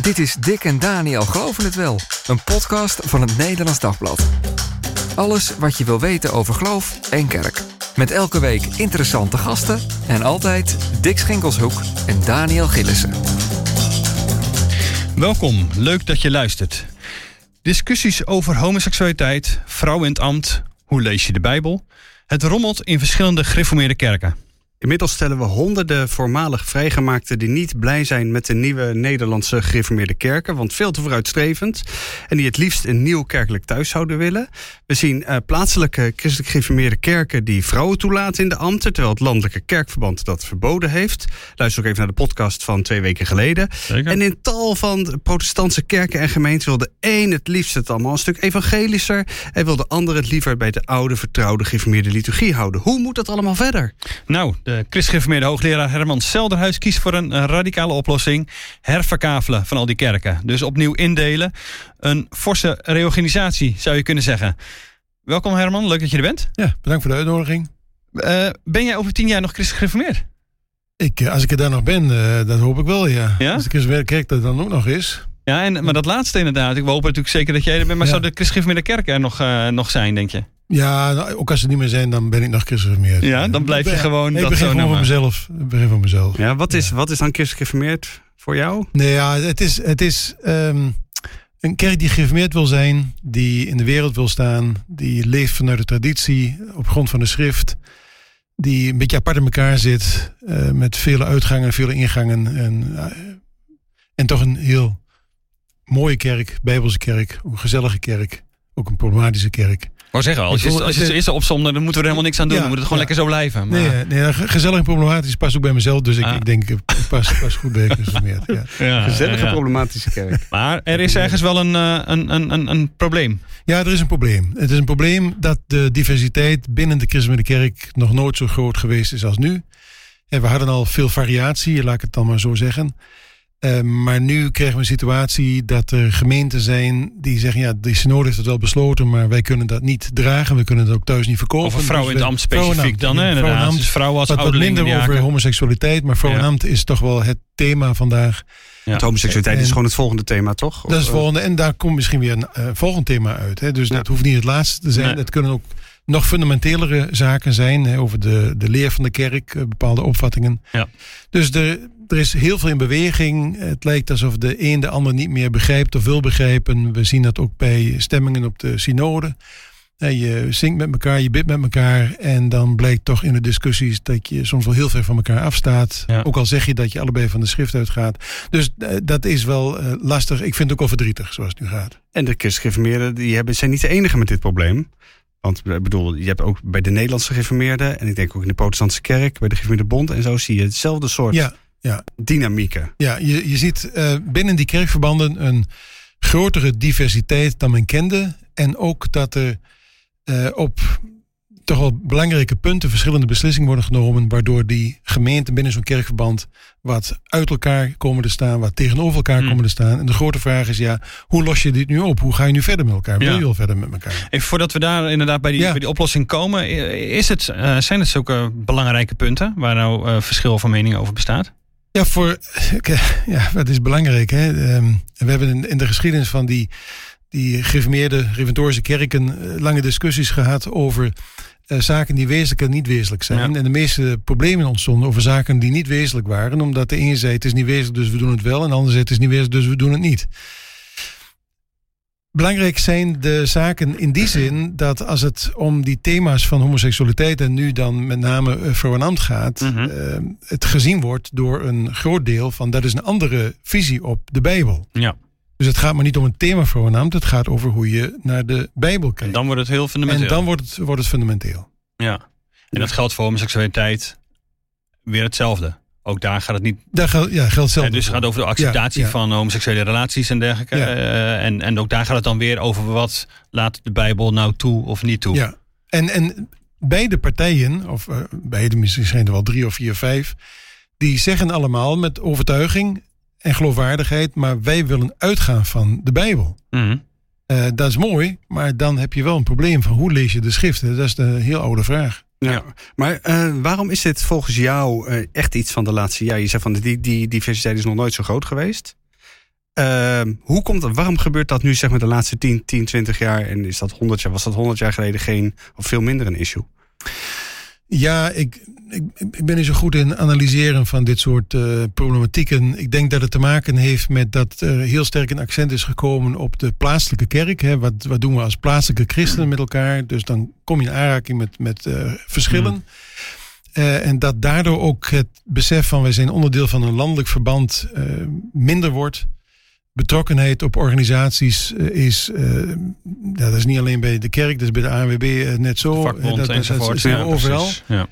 Dit is Dick en Daniel Geloven het Wel, een podcast van het Nederlands Dagblad. Alles wat je wil weten over geloof en kerk. Met elke week interessante gasten en altijd Dick Schinkelshoek en Daniel Gillissen. Welkom, leuk dat je luistert. Discussies over homoseksualiteit, vrouw in het ambt, hoe lees je de Bijbel? Het rommelt in verschillende gereformeerde kerken. Inmiddels stellen we honderden voormalig vrijgemaakten die niet blij zijn met de nieuwe Nederlandse gereformeerde kerken, want veel te vooruitstrevend, en die het liefst een nieuw kerkelijk thuis zouden willen. We zien uh, plaatselijke christelijk gereformeerde kerken die vrouwen toelaten in de ambten, terwijl het landelijke kerkverband dat verboden heeft. Luister ook even naar de podcast van twee weken geleden. Zeker. En in tal van protestantse kerken en gemeenten wil de een het liefst het allemaal een stuk evangelischer en wil de ander het liever bij de oude vertrouwde gereformeerde liturgie houden. Hoe moet dat allemaal verder? Nou, de christgereformeerde hoogleraar Herman Selderhuis kiest voor een eh, radicale oplossing. Herverkavelen van al die kerken. Dus opnieuw indelen. Een forse reorganisatie zou je kunnen zeggen. Welkom Herman, leuk dat je er bent. Ja, bedankt voor de uitnodiging. Uh, ben jij over tien jaar nog christelijk gereformeerd? Ik, uh, als ik er daar nog ben, uh, dat hoop ik wel, ja. Ja? Als de christelijke kerk dat dan ook nog is. Ja, en, maar dat laatste inderdaad. Ik hoop natuurlijk zeker dat jij er bent. Maar Ja. zou de christelijk gereformeerde kerk er nog, nog zijn, denk je? Ja, nou, ook als ze niet meer zijn, dan ben ik nog christelijk meer. Ja, dan blijf je gewoon Nee, dat ik begin zo gewoon voor noemen. mezelf. Ik begin voor mezelf. Ja, wat is, wat is dan voor jou? Nee, ja, het is, het is ehm, een kerk die gereformeerd wil zijn, die in de wereld wil staan, die leeft vanuit de traditie, op grond van de schrift, die een beetje apart in elkaar zit, eh, met vele uitgangen, vele ingangen. En, eh, en toch een heel mooie kerk, bijbelse kerk, een gezellige kerk, ook een problematische kerk. Zeggen, als je, als je opzomde, dan moeten we er helemaal niks aan doen. Ja, dan moet het gewoon ja. lekker zo blijven. Maar, Nee, nee, ge- gezellig en problematisch past ook bij mezelf, dus ik, Ah. ik denk, ik pas, pas goed bij gereformeerd. Ja. ja, Gezellige ja. problematische kerk. Maar er is ergens wel een, eh, een, een, een, een probleem. Ja, er is een probleem. Het is een probleem dat de diversiteit binnen de christelijke kerk nog nooit zo groot geweest is als nu. En we hadden al veel variatie, laat ik het dan maar zo zeggen. Eh, maar nu krijgen we een situatie dat er gemeenten zijn die zeggen: ja, de synode heeft het wel besloten, maar wij kunnen dat niet dragen. We kunnen het ook thuis niet verkopen. Of een vrouw Dus in het ambt vrouw in specifiek dan, hè? Vrouw in ambt. Dus vrouwen als Wat, minder over homoseksualiteit, maar vrouw in Ja. ambt is toch wel het thema vandaag. Want homoseksualiteit is gewoon het volgende thema, toch? Dat is het Of, volgende. En daar komt misschien weer een eh, volgend thema uit. Hè? Dus Ja. dat hoeft niet het laatste te zijn. Nee. Het kunnen ook nog fundamentelere zaken zijn. Hè? Over de, de leer van de kerk, eh, bepaalde opvattingen. Ja. Dus de, er is heel veel in beweging. Het lijkt alsof de een de ander niet meer begrijpt of wil begrijpen. We zien dat ook bij stemmingen op de synode. Je zingt met elkaar, je bidt met elkaar. En dan blijkt toch in de discussies dat je soms wel heel ver van elkaar afstaat. Ja. Ook al zeg je dat je allebei van de schrift uitgaat. Dus eh, dat is wel eh, lastig. Ik vind het ook wel verdrietig zoals het nu gaat. En de christelijk gereformeerden die hebben, zijn niet de enige met dit probleem. Want ik bedoel, je hebt ook bij de Nederlandse gereformeerden... en ik denk ook in de protestantse kerk, bij de gereformeerde bond... en zo zie je hetzelfde soort Ja, ja. dynamieken. ja je, je ziet eh, binnen die kerkverbanden een grotere diversiteit dan men kende. En ook dat er eh, op toch wel belangrijke punten verschillende beslissingen worden genomen. Waardoor die gemeenten binnen zo'n kerkverband wat uit elkaar komen te staan, wat tegenover elkaar Hmm. komen te staan. En de grote vraag is ja, hoe los je dit nu op? Hoe ga je nu verder met elkaar? Wil je wel verder met elkaar? Even voordat we daar inderdaad bij die, Ja. bij die oplossing komen. Is het, eh, zijn het zulke belangrijke punten waar nou eh, verschil van mening over bestaat? Ja, voor, ja, dat is belangrijk. Hè? Ehm, we hebben in, in de geschiedenis van die, die gereformeerde reformatorische kerken eh, lange discussies gehad over eh, zaken die wezenlijk en niet wezenlijk zijn. Ja. En de meeste problemen ontstonden over zaken die niet wezenlijk waren, omdat de een zei het is niet wezenlijk, dus we doen het wel, en de ander zei het is niet wezenlijk, dus we doen het niet. Belangrijk zijn de zaken in die zin dat als het om die thema's van homoseksualiteit en nu dan met name eh, vrouw en gaat, Mhm. eh, het gezien wordt door een groot deel van dat is een andere visie op de Bijbel. Ja. Dus het gaat maar niet om een thema en ambt, het gaat over hoe je naar de Bijbel En kijkt. dan wordt het heel fundamenteel. En dan wordt het, wordt het fundamenteel. Ja. En dat geldt voor homoseksualiteit weer hetzelfde. Ook daar gaat het niet. Daar geldt, ja, geldt zelf. dus het gaat over de acceptatie Ja, ja. van homoseksuele relaties en dergelijke. Ja. Eh, en, en ook daar gaat het dan weer over wat laat de Bijbel nou toe of niet toe. Ja, en, en beide partijen, of eh, beide, misschien zijn er wel drie of vier, vijf, die zeggen allemaal met overtuiging en geloofwaardigheid, maar wij willen uitgaan van de Bijbel. Mhm. Eh, dat is mooi, maar dan heb je wel een probleem van hoe lees je de schriften? Dat is de heel oude vraag. Ja. Maar eh, waarom is dit volgens jou eh, echt iets van de laatste jaar? Je zegt van die, die diversiteit is nog nooit zo groot geweest. Ehm, hoe komt dat? Waarom gebeurt dat nu zeg maar de laatste 10, 10, 20 jaar? En is dat 100 jaar, was dat 100 jaar geleden geen of veel minder een issue? Ja, ik, ik, ik ben niet zo goed in analyseren van dit soort uh, problematieken. Ik denk dat het te maken heeft met dat er heel sterk een accent is gekomen op de plaatselijke kerk. Hè. Wat, wat doen we als plaatselijke christenen met elkaar? Dus dan kom je in aanraking met, met uh, verschillen. Mm. Uh, en dat daardoor ook het besef van wij zijn onderdeel van een landelijk verband minder wordt betrokkenheid op organisaties is, uh, dat is niet alleen bij de kerk, dat is bij de ANWB net zo. Vakbond dat. Dat is ja, overal. Ja.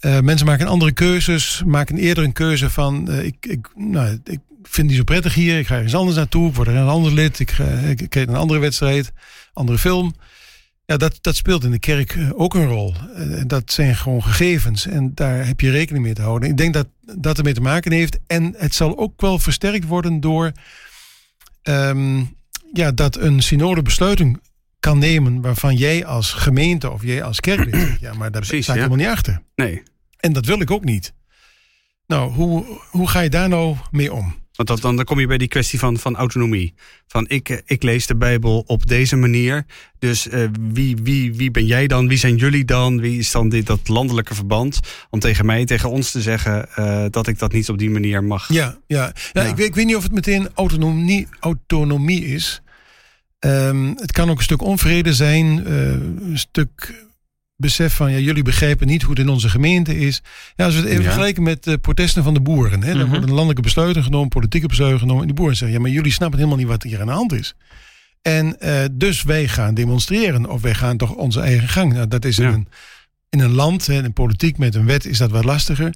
Uh, mensen maken andere keuzes, maken eerder een keuze van uh, ik, ik, nou, ik vind die zo prettig hier, ik ga ergens anders naartoe, ik word er een ander lid, ik, ga, ik, een andere wedstrijd, andere film. Ja, dat, dat speelt in de kerk ook een rol. Dat zijn gewoon gegevens en daar heb je rekening mee te houden. Ik denk dat dat ermee te maken heeft en het zal ook wel versterkt worden door um, ja, dat een synode besluiting kan nemen waarvan jij als gemeente of jij als kerk zegt, ja, maar daar Precies, sta ik ja. helemaal niet achter. Nee. En dat wil ik ook niet. Nou, hoe, hoe ga je daar nou mee om? Want dat, dan, dan kom je bij die kwestie van, van autonomie. Van ik, ik lees de Bijbel op deze manier. Dus uh, wie, wie, wie ben jij dan? Wie zijn jullie dan? Wie is dan dit, dat landelijke verband? Om tegen mij, tegen ons te zeggen uh, dat ik dat niet op die manier mag. Ja, ja. ja, ja. Ik, weet, ik weet niet of het meteen autonomie, autonomie is. Um, het kan ook een stuk onvrede zijn. Uh, een stuk besef van ja, jullie begrijpen niet hoe het in onze gemeente is. Ja, als we het even ja. vergelijken met de protesten van de boeren. Hè, dan mm -hmm. worden landelijke besluiten genomen, politieke besluiten genomen. En die boeren zeggen, ja, maar jullie snappen helemaal niet wat hier aan de hand is. En uh, dus wij gaan demonstreren of wij gaan toch onze eigen gang. Nou, dat is ja. in, een, in een land, hè, in politiek met een wet is dat wat lastiger.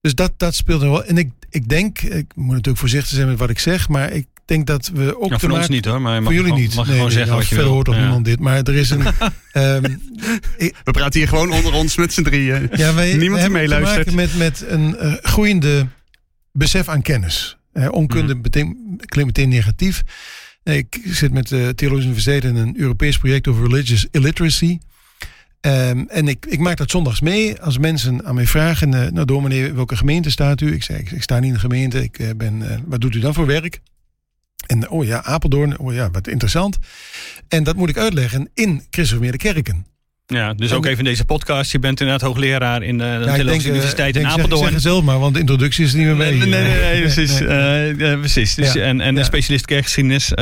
Dus dat, dat speelt er wel. En ik, ik denk, ik moet natuurlijk voorzichtig zijn met wat ik zeg, maar ik denk dat we ook. Ja, voor ons niet hoor, maar voor jullie gewoon, niet. Mag nee, gewoon zeggen wat je verder wil. hoort toch ja. niemand dit. Maar er is een. um, We praten hier gewoon onder ons met z'n drieën. Ja, wij, Niemand we die te meeluistert. maken met, met een uh, groeiende besef aan kennis. Uh, onkunde mm. klinkt meteen negatief. Ik zit met de Theologische Universiteit in een Europees project over religious illiteracy. Um, en ik, ik maak dat zondags mee. Als mensen aan mij vragen, uh, nou dominee, welke gemeente staat u? Ik zeg, ik, ik sta niet in de gemeente. Ik uh, ben, uh, wat doet u dan voor werk? En oh ja, Apeldoorn, oh ja, wat interessant. En dat moet ik uitleggen in Christelijke kerken. Ja, dus ook even in deze podcast. Je bent inderdaad hoogleraar in de ja, denk, Universiteit uh, in Apeldoorn. Zeg, zeg zelf maar, want de introductie is niet meer mee. Nee, nee, nee, nee precies. nee. Uh, uh, precies. Dus, Ja. En, en een specialist kerkgeschiedenis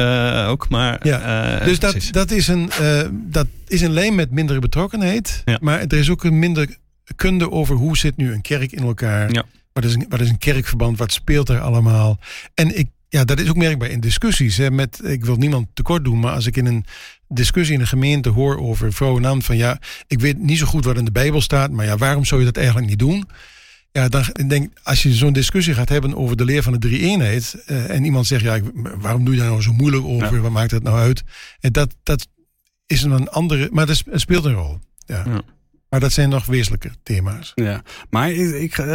ook. Maar, Ja. eh, dus dat, precies. dat, is een, uh, dat is een lijn met mindere betrokkenheid. Ja. Maar er is ook een minder kunde over hoe zit nu een kerk in elkaar. Ja. Wat, is een, wat is een kerkverband? Wat speelt er allemaal? En ik, ja, dat is ook merkbaar in discussies. Hè, met, ik wil niemand tekort doen, maar als ik in een discussie in een gemeente hoor over vrouw en van ja, ik weet niet zo goed wat in de Bijbel staat, maar ja, waarom zou je dat eigenlijk niet doen? Ja, dan denk ik, als je zo'n discussie gaat hebben over de leer van de drie eenheid. Uh, en iemand zegt, ja, ik, waarom doe je daar nou zo moeilijk over? Ja. Wat maakt het nou uit? En dat, dat is een andere, maar dat speelt een rol. Ja. Ja. Maar dat zijn nog wezenlijke thema's. Ja, maar ik, ik, uh,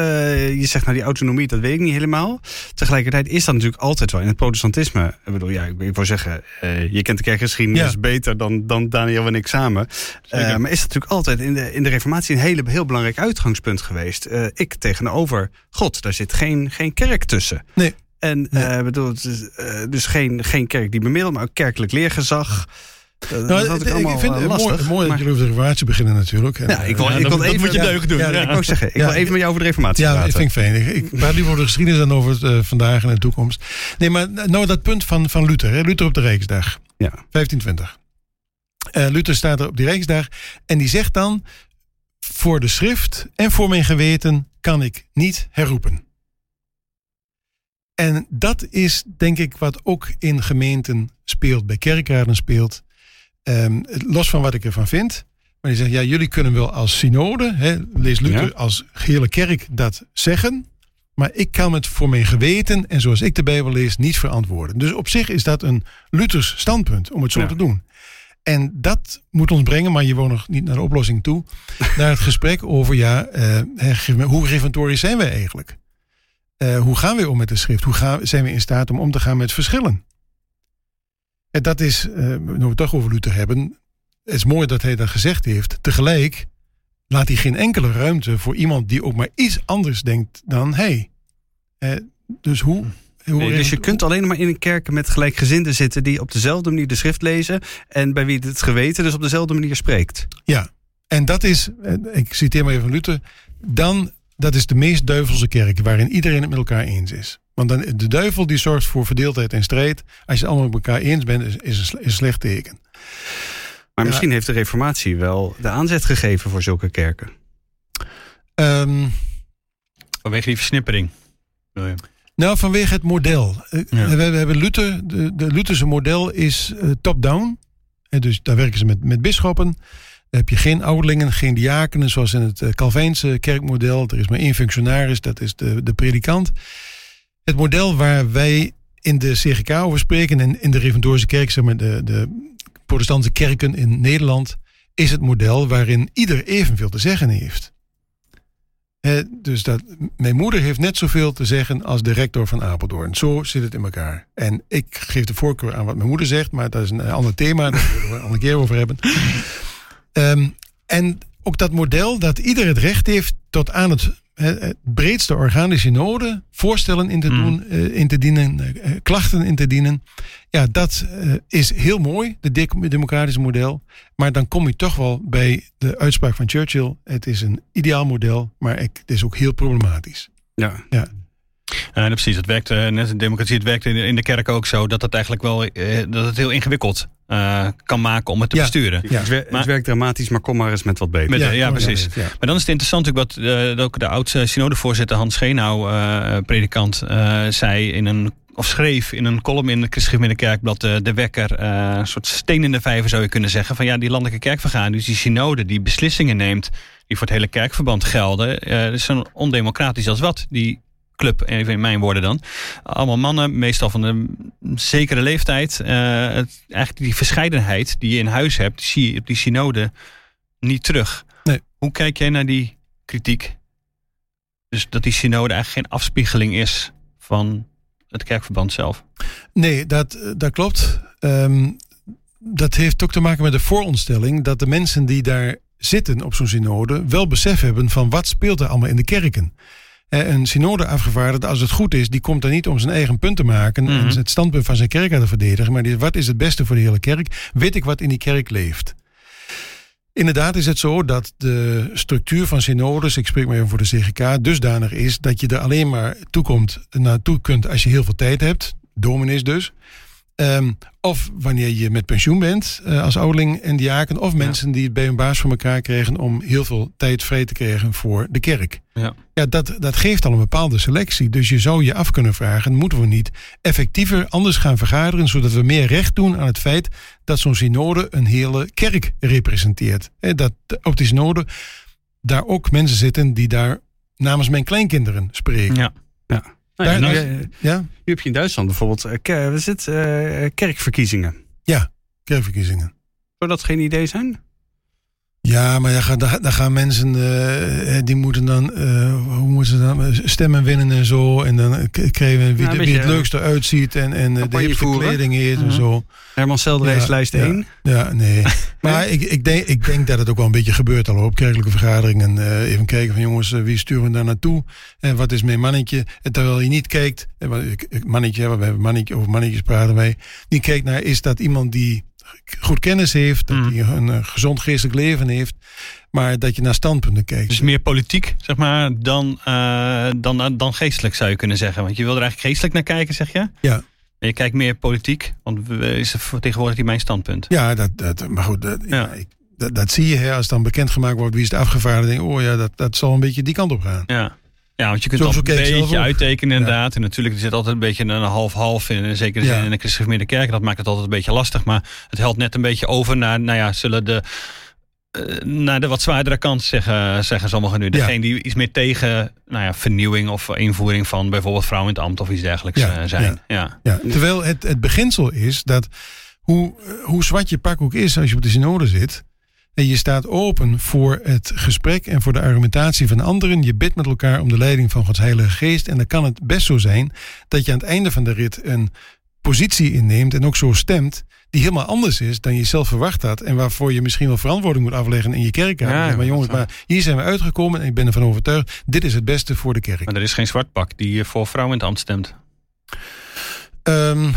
je zegt nou die autonomie, dat weet ik niet helemaal. Tegelijkertijd is dat natuurlijk altijd wel in het protestantisme. Ik bedoel, ja, ik, ik wou zeggen, uh, je kent de kerkgeschiedenis Ja. beter dan, dan Daniel en ik samen. Uh, maar is dat natuurlijk altijd in de, in de reformatie een hele, heel belangrijk uitgangspunt geweest. Ik tegenover God, daar zit geen, geen kerk tussen. Nee. En Nee. bedoel, dus geen, geen kerk die bemiddelt, maar ook kerkelijk leergezag. Uh, Nou, dat had ik, vind het uh, mooi, dat jullie over de reformatie beginnen natuurlijk. En, ja, ik wil, eh, Ja, ik dat- wil dat even, moet je ja, deugd doen, Ja, ja. ik wou zeggen, ik Ja. wil even met jou over de reformatie Ja, praten. dat vind ik fijn. Ik, ik praat liever over de geschiedenis dan over het uh, vandaag en de toekomst. Nee, maar nou dat punt van, van Luther. Hè? Luther op de Rijksdag. Ja. 1520. Uh, Luther staat er op die Rijksdag en die zegt dan... Voor de schrift en voor mijn geweten kan ik niet herroepen. En dat is denk ik wat ook in gemeenten speelt, bij kerkraden speelt. Um, los van wat ik ervan vind. Maar die zegt, ja, jullie kunnen wel als synode, hè, lees Luther Ja. als gehele kerk dat zeggen. Maar ik kan het voor mijn geweten en zoals ik de Bijbel lees niet verantwoorden. Dus op zich is dat een Luthers standpunt om het zo Ja. te doen. En dat moet ons brengen, maar je woont nog niet naar de oplossing toe. naar het gesprek over, ja, uh, hè, hoe reformatorisch zijn wij eigenlijk? Uh, hoe gaan we om met de schrift? Hoe gaan, zijn we in staat om om te gaan met verschillen? En dat is, uh, nu we het toch over Luther hebben, het is mooi dat hij dat gezegd heeft. Tegelijk laat hij geen enkele ruimte voor iemand die ook maar iets anders denkt dan hij. Uh, dus hoe, Nee, dus je kunt alleen maar in een kerk met gelijkgezinden zitten die op dezelfde manier de schrift lezen en bij wie het geweten dus op dezelfde manier spreekt. Ja, en dat is, eh, ik citeer maar even Luther, dan, dat is de meest duivelse kerk waarin iedereen het met elkaar eens is. Want dan, de duivel die zorgt voor verdeeldheid en strijd. Als je het allemaal met elkaar eens bent, is, is een, sle- een slecht teken. Maar Ja. misschien heeft de reformatie wel de aanzet gegeven voor zulke kerken. Ehm, Vanwege die versnippering. nou, vanwege het model. Eh, Ja. We, we hebben Luther, de, de Lutherse model is eh, top-down. En dus daar werken ze met, met bisschoppen. Dan heb je geen ouderlingen, geen diakenen, zoals in het eh, Calvijnse kerkmodel. Er is maar één functionaris, dat is de, de predikant. Het model waar wij in de CGK over spreken en in de Reformatorische kerk, zeg maar de, de protestantse kerken in Nederland, is het model waarin ieder evenveel te zeggen heeft. Dus dat, mijn moeder heeft net zoveel te zeggen als de rector van Apeldoorn. Zo zit het in elkaar. En ik geef de voorkeur aan wat mijn moeder zegt, maar dat is een ander thema. Daar zullen we een andere keer over hebben. Ehm, en ook dat model dat ieder het recht heeft tot aan het, het breedste orgaan, de synode, voorstellen in te, Mm. doen, eh, in te dienen, eh, klachten in te dienen. Ja, dat eh, is heel mooi, het de- democratische model. Maar dan kom je toch wel bij de uitspraak van Churchill. Het is een ideaal model, maar ik- het is ook heel problematisch. Ja. Ja, precies. Het werkt, eh, net als de democratie, het werkt in de, in de kerk ook zo dat het eigenlijk wel eh, dat het heel ingewikkeld eh, kan maken om het te Ja. besturen. Ja. Het, wer- Maar- het werkt dramatisch, maar kom maar eens met wat beter. Met- ja, precies. Ja. Maar dan is het interessant natuurlijk wat eh, ook de oudste synodevoorzitter Hans Schenau, eh, predikant, eh, zei in een of schreef in een column in het Christelijk Kerkblad eh, De Wekker, eh, een soort steen in de vijver zou je kunnen zeggen, van ja, die landelijke kerkvergadering, dus die synode die beslissingen neemt die voor het hele kerkverband gelden, eh dat is zo ondemocratisch als wat, die club, even in mijn woorden dan. Allemaal mannen, meestal van een zekere leeftijd. Eh, het, eigenlijk die verscheidenheid die je in huis hebt, die zie je op die synode niet terug. Nee. Hoe kijk jij naar die kritiek? Dus dat die synode eigenlijk geen afspiegeling is van het kerkverband zelf. Nee, dat, dat klopt. Ehm, dat heeft ook te maken met de vooronderstelling dat de mensen die daar zitten op zo'n synode wel besef hebben van wat speelt er allemaal in de kerken. Eh, Een synode afgevaardigde, als het goed is, die komt er niet om zijn eigen punt te maken Mhm. en het standpunt van zijn kerk uit te verdedigen, maar die, wat is het beste voor de hele kerk? Weet ik wat in die kerk leeft? Inderdaad is het zo dat de structuur van synodes, ik spreek maar even voor de CGK, dusdanig is dat je er alleen maar toekomt, naartoe kunt als je heel veel tijd hebt. Dominees dus. Ehm, of wanneer je met pensioen bent eh, als ouderling en diaken. Of mensen die het bij hun baas voor elkaar krijgen om heel veel tijd vrij te krijgen voor de kerk. Ja. Ja, dat, dat geeft al een bepaalde selectie. Dus je zou je af kunnen vragen, moeten we niet effectiever anders gaan vergaderen, zodat we meer recht doen aan het feit dat zo'n synode een hele kerk representeert. Dat op die synode daar ook mensen zitten die daar namens mijn kleinkinderen spreken. Ja. Nou ja, eh, Ja, nu heb je in Duitsland bijvoorbeeld eh, wat is het, eh, kerkverkiezingen. kerkverkiezingen. Zou dat geen idee zijn? Ja, maar dan gaan, dan dan gaan mensen, eh, die moeten dan, eh, hoe moeten ze dan, eh, stemmen winnen en zo. En dan k- krijgen we wie, Ja, de- wie het leukste uitziet en, en de hipste kleding heeft en Mhm. zo. Herman Selder is Ja, lijst ja. 1. Ja, nee. maar ik, ik, denk, ik denk dat het ook wel een beetje gebeurt al op kerkelijke vergaderingen. Eh, even kijken van jongens, wie sturen we daar naartoe? En wat is mijn mannetje? En terwijl je niet kijkt, mannetje, we hebben mannetje, over mannetjes praten wij. Die kijkt naar, is dat iemand die goed kennis heeft, dat Mhm. die een eh, gezond geestelijk leven heeft. Maar dat je naar standpunten kijkt. Dus meer politiek, zeg maar, dan, eh, dan, dan geestelijk zou je kunnen zeggen. Want je wil er eigenlijk geestelijk naar kijken, zeg je? Ja. En je kijkt meer politiek, want we- is vertegenwoordigt die mijn standpunt. Ja, dat, dat, maar goed, dat, ja. Ik- dat, dat zie je hè, als dan bekendgemaakt wordt wie is het afgevaardigd. Denk, ik, oh ja, dat, dat zal een beetje die kant op gaan. Ja. Ja, want je kunt het al een zelf beetje uittekenen inderdaad. En natuurlijk er zit altijd een beetje een half-half in. En zeker Ja. in de christelijke kerk. Dat maakt het altijd een beetje lastig. Maar het helpt net een beetje over naar, nou ja, zullen de... eh, naar de wat zwaardere kant zeggen, zeggen sommigen nu. Ja. Degene die iets meer tegen nou ja, vernieuwing of invoering van bijvoorbeeld vrouwen in het ambt of iets dergelijks Ja, eh, zijn. Ja. Ja, terwijl het, het beginsel is dat hoe, eh, hoe zwart je pak ook is als je op de synode zit. En je staat open voor het gesprek en voor de argumentatie van anderen. Je bidt met elkaar om de leiding van Gods Heilige Geest. En dan kan het best zo zijn dat je aan het einde van de rit een positie inneemt en ook zo stemt. Die helemaal anders is dan je zelf verwacht had. En waarvoor je misschien wel verantwoording moet afleggen in je kerk. Ja, maar jongens, maar hier zijn we uitgekomen en ik ben ervan overtuigd. Dit is het beste voor de kerk. Maar er is geen zwart pak die voor vrouwen in het ambt stemt. Ehm,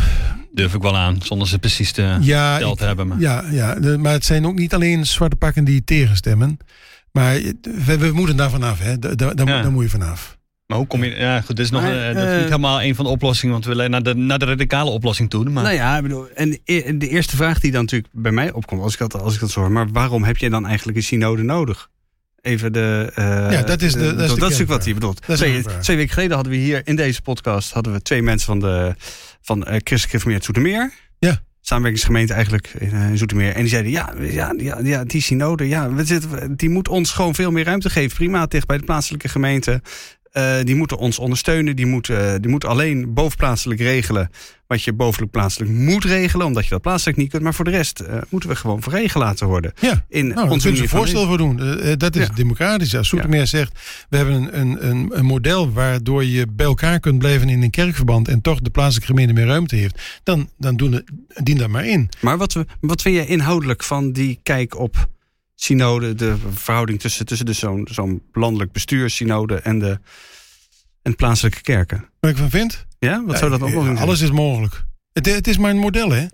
Durf ik wel aan, zonder ze precies te ja, te hebben. Maar. ja, ja, de- maar het zijn ook niet alleen zwarte pakken die tegenstemmen. Maar we, we moeten daar vanaf, hè. Daar, daar, daar, Ja. daar moet je vanaf. Maar hoe kom je... Ja, goed, dit is, nog, Maar, eh, dat is eh, niet helemaal een van de oplossingen, want we willen naar de, naar de radicale oplossing toe. Maar, Nou ja, ik bedoel, en e- de eerste vraag die dan natuurlijk bij mij opkomt, als ik dat, als ik dat zo hoor, maar waarom heb jij dan eigenlijk een synode nodig? Even de. eh, Ja, dat is de- dat is dat wat hij bedoelt. Twee, twee weken geleden hadden we hier in deze podcast hadden we twee mensen van de van uh, Christelijk Gereformeerd Zoetermeer. Ja. Samenwerkingsgemeente eigenlijk in, eh, in Zoetermeer. En die zeiden, ja, ja, ja, ja die synode, ja, we zitten, die moet ons gewoon veel meer ruimte geven. Prima, dicht bij de plaatselijke gemeente. Eh, die moeten ons ondersteunen. Die moeten, die moeten alleen bovenplaatselijk regelen wat je bovenlijk plaatselijk moet regelen, omdat je dat plaatselijk niet kunt. Maar voor de rest eh, moeten we gewoon verregeld laten worden. Ja, In nou, daar kunnen ze een voorstel voor doen. Eh, eh, dat is Ja. democratisch. Als Soetermeer zegt, we hebben een, een, een, een model waardoor je bij elkaar kunt blijven in een kerkverband en toch de plaatselijke gemeente meer ruimte heeft, dan, dan doen dien dat maar in. Maar wat, wat vind jij inhoudelijk van die kijk op synode, de verhouding tussen, tussen de zo'n zo'n landelijk bestuur, synode en de en plaatselijke kerken? Wat ik van vind? Ja, wat zou dat Ja, oplossing zijn? Alles is mogelijk. Het, het is maar een model, hè?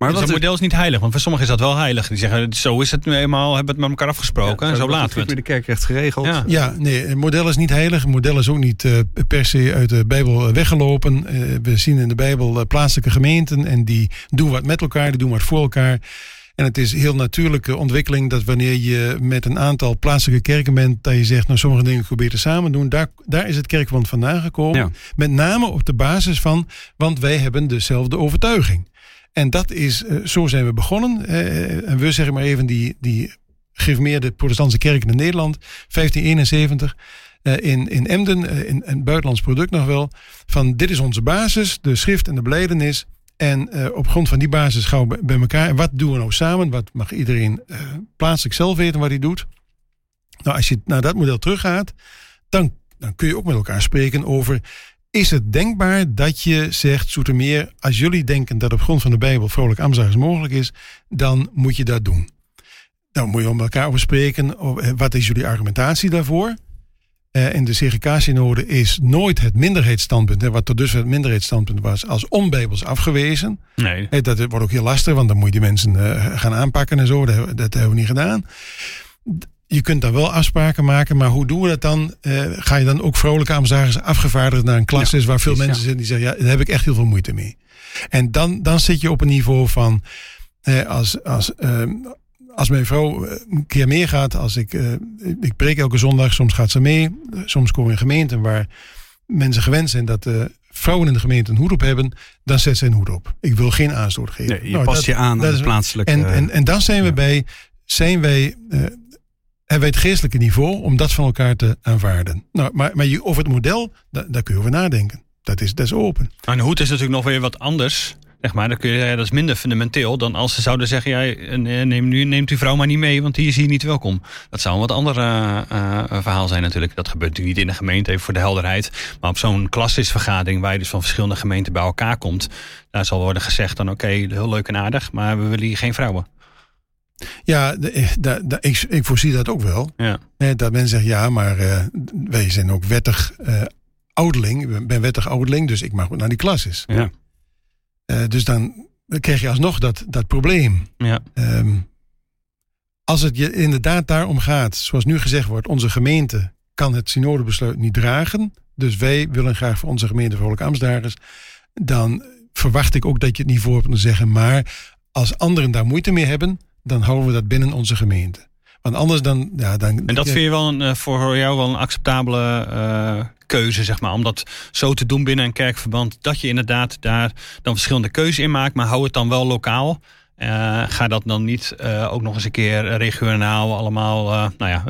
Maar dus dat model is niet heilig, want voor sommigen is dat wel heilig. Die zeggen, zo is het nu eenmaal, hebben we het met elkaar afgesproken en zo laten we het. de kerkrecht geregeld. Ja. Ja, nee, het model is niet heilig. Het model is ook niet eh, per se uit de Bijbel eh, weggelopen. Eh, we zien in de Bijbel plaatselijke gemeenten en die doen wat met elkaar, die doen wat voor elkaar. En het is heel natuurlijke ontwikkeling dat wanneer je met een aantal plaatselijke kerken bent, dat je zegt, nou sommige dingen beter samen doen. Daar, daar is het kerkverband vandaan gekomen. Ja. Met name op de basis van, want wij hebben dezelfde overtuiging. En dat is, eh, zo zijn we begonnen. Eh, en we zeggen maar even die, die gereformeerde protestantse kerken in Nederland, 1571. eh, in, in Emden, eh, in een buitenlands product nog wel. Van dit is onze basis, de schrift en de beleidenis. En eh, op grond van die basis gaan we bij- elkaar. En wat doen we nou samen? Wat mag iedereen eh, plaatselijk zelf weten wat hij doet? Nou, als je naar dat model teruggaat, dan, dan kun je ook met elkaar spreken over. Is het denkbaar dat je zegt, Soetermeer, als jullie denken dat op grond van de Bijbel vrolijk Amsterdam mogelijk is, dan moet je dat doen. Dan moet je met elkaar over spreken. eh, Wat is jullie argumentatie daarvoor? Eh, in de CGK-synode is nooit het minderheidsstandpunt, hè, wat tot dusver het minderheidsstandpunt was, als onbijbels afgewezen. Nee. Hè, dat wordt ook heel lastig, want dan moet je die mensen eh, gaan aanpakken en zo. Dat, hebben- dat hebben we niet gedaan. Je kunt dan wel afspraken maken, maar hoe doen we dat dan? Eh, ga je dan ook vrolijke Amsterdagers afgevaardigd naar een klas Ja, is waar veel precies, mensen zitten die zeggen, ja, daar heb ik echt heel veel moeite mee. En dan, dan zit je op een niveau van, eh, als, als, ehm, als mijn vrouw eh, een keer meegaat, als ik, eh, ik preek elke zondag, soms gaat ze mee, soms komen we in gemeenten waar mensen gewend zijn dat eh, vrouwen in de gemeente een hoed op hebben, dan zet ze een hoed op. Ik wil geen aanstoot geven. Nee, je Nou, past dat- je aan dat de is- plaatselijke... en, en, en dan zijn we ja. bij, zijn wij, eh, hebben wij het geestelijke niveau om dat van elkaar te aanvaarden. Nou, maar, maar je, over het model, da- daar kun je over nadenken. Dat is, dat is open. Nou, een hoed is natuurlijk nog weer wat anders. Zeg maar, dan kun je, zeggen, dat is minder fundamenteel dan als ze zouden zeggen: ja, eh, neem, nu, neemt uw vrouw maar niet mee, want die is hier niet welkom. Dat zou een wat ander eh, eh, verhaal zijn natuurlijk. Dat gebeurt natuurlijk niet in de gemeente, even voor de helderheid. Maar op zo'n klassenvergadering waar je dus van verschillende gemeenten bij elkaar komt, daar zal worden gezegd: dan oké, heel leuk en aardig, maar we willen hier geen vrouwen. Ja, de, ik, ik voorzie dat ook wel. Ja. Dat men zegt, ja, maar wij zijn ook wettig ouderling. Ik ben wettig ouderling, dus ik mag naar die klasses. Ja. Eh, dus dan, krijg je alsnog dat, dat probleem. Ja. Ehm, als het je inderdaad daarom gaat, zoals nu gezegd wordt, onze gemeente kan het synodebesluit niet dragen. Dus wij willen graag voor onze gemeente Vrolijk Amsterdagers. Dan verwacht ik ook dat je het niet voor hebt te zeggen. Maar als anderen daar moeite mee hebben, dan houden we dat binnen onze gemeente. Want anders dan. Ja, dan En dat vind je wel een, eh, voor jou wel een acceptabele eh, keuze, zeg maar. Om dat zo te doen binnen een kerkverband. Dat je inderdaad daar dan verschillende keuzes in maakt. Maar hou het dan wel lokaal. Eh, ga dat dan niet eh, ook nog eens een keer regionaal allemaal eh, nou ja,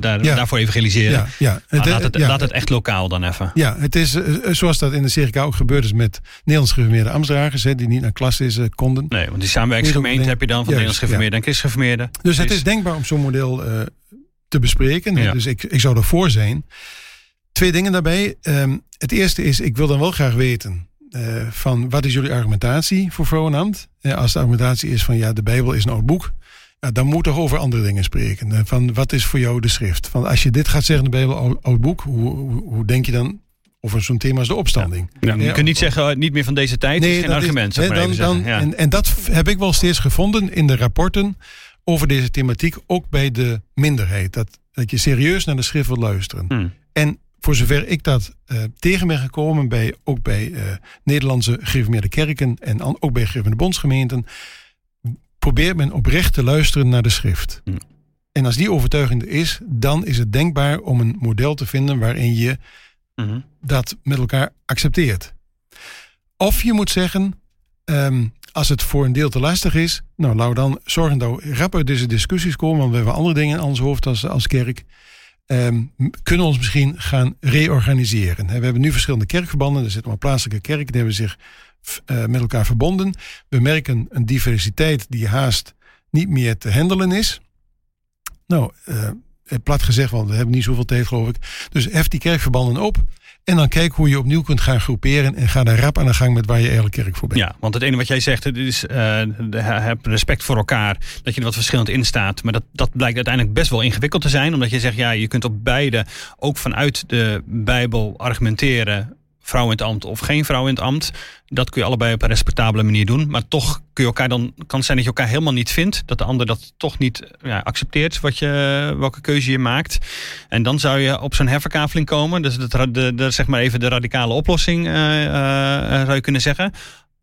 daar, Ja. daarvoor evangeliseren. Ja, ja. Maar laat, het, ja, laat het echt lokaal dan even. Ja, het is zoals dat in de CRK ook gebeurd is met Nederlands gereformeerde Amsterdagers, hè, die niet naar klasses eh, konden. Nee, want die samenwerkingsgemeente heb je dan van Nederlands geformeerde en christgeformeerde. Dus het is denkbaar om zo'n model te bespreken. Dus ik, ik zou ervoor zijn. Twee dingen daarbij. Ehm, het eerste is, ik wil dan wel graag weten eh, van wat is jullie argumentatie voor vrouwenambt? Eh, als de argumentatie is van ja, de Bijbel is een oud boek. Ja, dan moet toch over andere dingen spreken. Eh, van wat is voor jou de schrift? Van als je dit gaat zeggen, de Bijbel, oud, oud boek, hoe, hoe, hoe denk je dan over zo'n thema als de opstanding. Ja. Je kunt niet zeggen, uh, niet meer van deze tijd, nee, is geen argument. Is, dan, dan, ja. en, en dat heb ik wel steeds gevonden in de rapporten over deze thematiek, ook bij de minderheid. Dat, dat je serieus naar de schrift wil luisteren. Hmm. En voor zover ik dat uh, tegen ben gekomen, bij, ook bij uh, Nederlandse gereformeerde kerken en an, ook bij gereformeerde bondsgemeenten, probeert men oprecht te luisteren naar de schrift. Hmm. En als die overtuiging er is, dan is het denkbaar om een model te vinden waarin je mm-hmm. dat met elkaar accepteert. Of je moet zeggen, um, als het voor een deel te lastig is, nou, laten we dan zorgen dat we rap uit deze discussies komen, want we hebben andere dingen in ons hoofd als, als kerk. Um, kunnen ons misschien gaan reorganiseren. We hebben nu verschillende kerkverbanden. Er zitten maar plaatselijke kerken, die hebben zich uh, met elkaar verbonden. We merken een diversiteit die haast niet meer te handelen is. Nou, uh, plat gezegd, want we hebben niet zoveel tijd, geloof ik. Dus hef die kerkverbanden op. En dan kijk hoe je opnieuw kunt gaan groeperen. En ga daar rap aan de gang met waar je eigenlijk kerk voor bent. Ja, want het ene wat jij zegt, het is uh, heb respect voor elkaar. Dat je er wat verschillend in staat. Maar dat, dat blijkt uiteindelijk best wel ingewikkeld te zijn. Omdat je zegt, ja, je kunt op beide ook vanuit de Bijbel argumenteren vrouw in het ambt of geen vrouw in het ambt. Dat kun je allebei op een respectabele manier doen. Maar toch kun je elkaar dan, kan het zijn dat je elkaar helemaal niet vindt. Dat de ander dat toch niet ja, accepteert wat je, welke keuze je maakt. En dan zou je op zo'n herverkaveling komen. Dus de, de, zeg maar even de radicale oplossing uh, uh, zou je kunnen zeggen.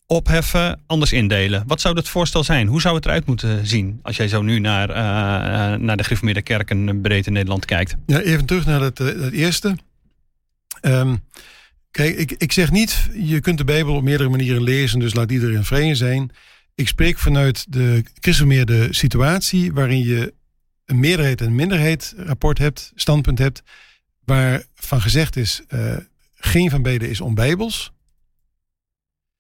Opheffen, anders indelen. Wat zou dat voorstel zijn? Hoe zou het eruit moeten zien als jij zo nu naar, naar de gereformeerde breed in Nederland kijkt? Ja, even terug naar het, het eerste. Um, Kijk, ik, ik zeg niet, je kunt de Bijbel op meerdere manieren lezen, dus laat iedereen vrij zijn. Ik spreek vanuit de christenmeerde situatie waarin je een meerderheid en een minderheid rapport hebt, standpunt hebt, waarvan gezegd is, uh, geen van beide is onbijbels.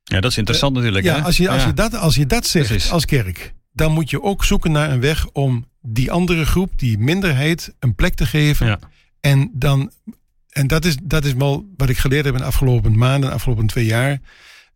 Ja, dat is interessant uh, natuurlijk. Ja, hè? Als, je, als, ja. je dat, als je dat zegt Precies. als kerk, dan moet je ook zoeken naar een weg om die andere groep, die minderheid, een plek te geven. Ja. En dan en dat is, dat is wel wat ik geleerd heb in de afgelopen maanden, de afgelopen twee jaar.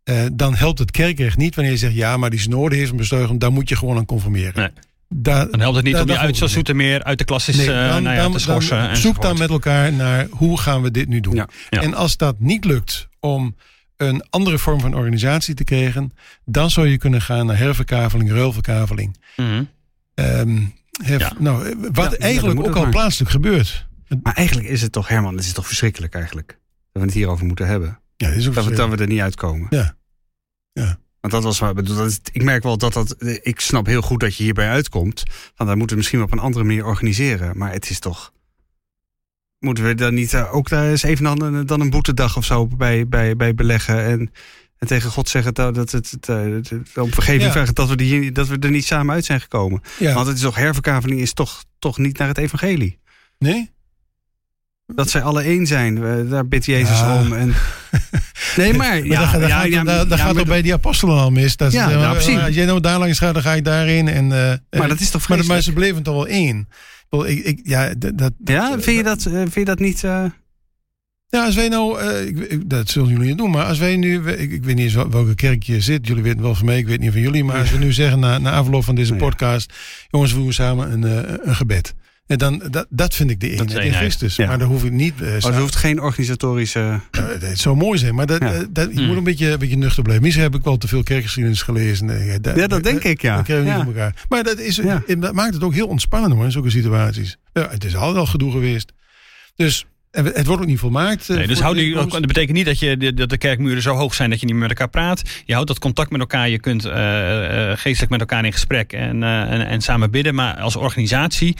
Uh, dan helpt het kerkrecht niet wanneer je zegt, ja, maar die synode heeft een bestuiging, daar moet je gewoon aan conformeren. Nee. Da, dan helpt het niet om je uit zoals meer uit de klasses nee, uh, nou ja, te schorsen. Dan, zoek dan met elkaar naar hoe gaan we dit nu doen. Ja. Ja. En als dat niet lukt om een andere vorm van organisatie te krijgen, dan zou je kunnen gaan naar herverkaveling, ruilverkaveling. Mm -hmm. um, hef, Ja. nou, wat eigenlijk ook al plaatselijk gebeurt. Maar eigenlijk is het toch, Herman, het is toch verschrikkelijk eigenlijk. Dat we het hierover moeten hebben. Ja, dat is ook Dat we, zo. dat we er niet uitkomen. Ja. Ja. Want dat was waar, bedoel, dat is, ik merk wel dat dat, ik snap heel goed dat je hierbij uitkomt. Want dan moeten we misschien op een andere manier organiseren. Maar het is toch, moeten we dan niet uh, ook daar eens even dan, een- dan een boetedag of zo bij, bij, bij beleggen. En, en tegen God zeggen dat, dat het, het, eh, het- om vergeving Ja. vragen dat we, die, dat we er niet samen uit zijn gekomen. Ja. Want het is toch, herverkaveling is toch, toch niet naar het evangelie. Nee? Dat zij alle één zijn. Daar bidt Jezus Ja. om. En... Nee, maar... Ja, dat ja, gaat, ja, ja, gaat toch bij die apostelen al mis. Dat, Ja, is, nou, precies. Als jij nou daar langs gaat, dan ga je daarin. En, eh, Maar dat is toch maar, maar ze bleven toch wel één. Ik, ik, ik, ja, dat, dat, Ja, vind je dat, eh, vind je dat niet... eh, Ja, als wij nou, ik, ik- dat zullen jullie niet doen, maar als wij nu, ik, ik weet niet eens wel- welke kerk je zit, jullie weten wel van mij, ik weet niet van jullie, maar als we nu zeggen na, na afloop van deze Ja. podcast, jongens, we doen samen een, eh, een gebed. En dan, dat, dat vind ik de eenheid in eenheid. Christus. Ja. Maar dan hoef ik niet. eh, oh, er samen- hoeft geen organisatorische... Eh, het zou mooi zijn, maar dat, Ja. eh, dat, je Mm. moet een beetje, een beetje nuchter blijven. Misschien heb ik wel te veel kerkgeschiedenis gelezen. Eh, Ja, dat denk ik, ja. Dat krijgen we Ja. niet elkaar. Maar dat, is, Ja. dat maakt het ook heel ontspannen hoor, in zulke situaties. Ja, het is altijd al gedoe geweest. Dus en het wordt ook niet volmaakt. eh, Nee, dus voor hou de die, toekomst. dat betekent niet dat, je, dat de kerkmuren zo hoog zijn dat je niet meer met elkaar praat. Je houdt dat contact met elkaar. Je kunt eh, eh, geestelijk met elkaar in gesprek en, eh, en, en samen bidden. Maar als organisatie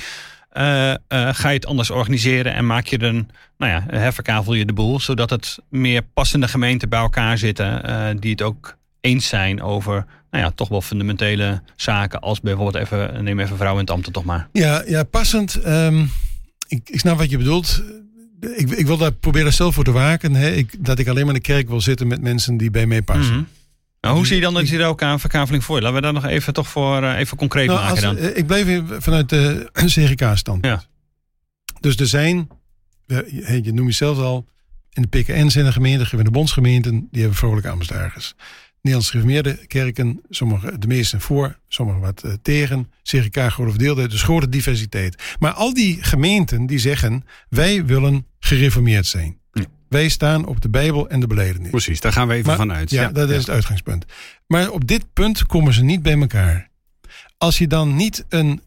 eh, eh, ga je het anders organiseren en maak je een, nou ja, herverkavel je de boel. Zodat het meer passende gemeenten bij elkaar zitten eh, die het ook eens zijn over nou ja, toch wel fundamentele zaken. Als bijvoorbeeld even, neem even vrouwen in het ambt toch maar. Ja, ja passend. ehm, ik, ik snap wat je bedoelt. Ik, ik wil daar proberen zelf voor te waken. Hè. Ik, dat ik alleen maar in de kerk wil zitten met mensen die bij mij passen. Mhm. Nou, hoe zie je dan dat je ook aan verkaveling voor? Laten we daar nog even toch voor eh, even concreet Nou, maken dan. eh, ik blijf even vanuit de CGK-stand. Ja. Dus er zijn, je je noemt jezelf al, in de PKN zijn er gemeenten, in de bondsgemeenten, die hebben vrolijke ambtsdagers. Nederlands gereformeerde kerken, sommige, de meeste voor, sommige wat eh, tegen. CGK grote verdeeldheid, dus grote diversiteit. Maar al die gemeenten die zeggen, wij willen gereformeerd zijn. Wij staan op de Bijbel en de beledenis. Precies, daar gaan we even Maar- vanuit. Ja, dat is het uitgangspunt. Maar op dit punt komen ze niet bij elkaar. Als je dan niet een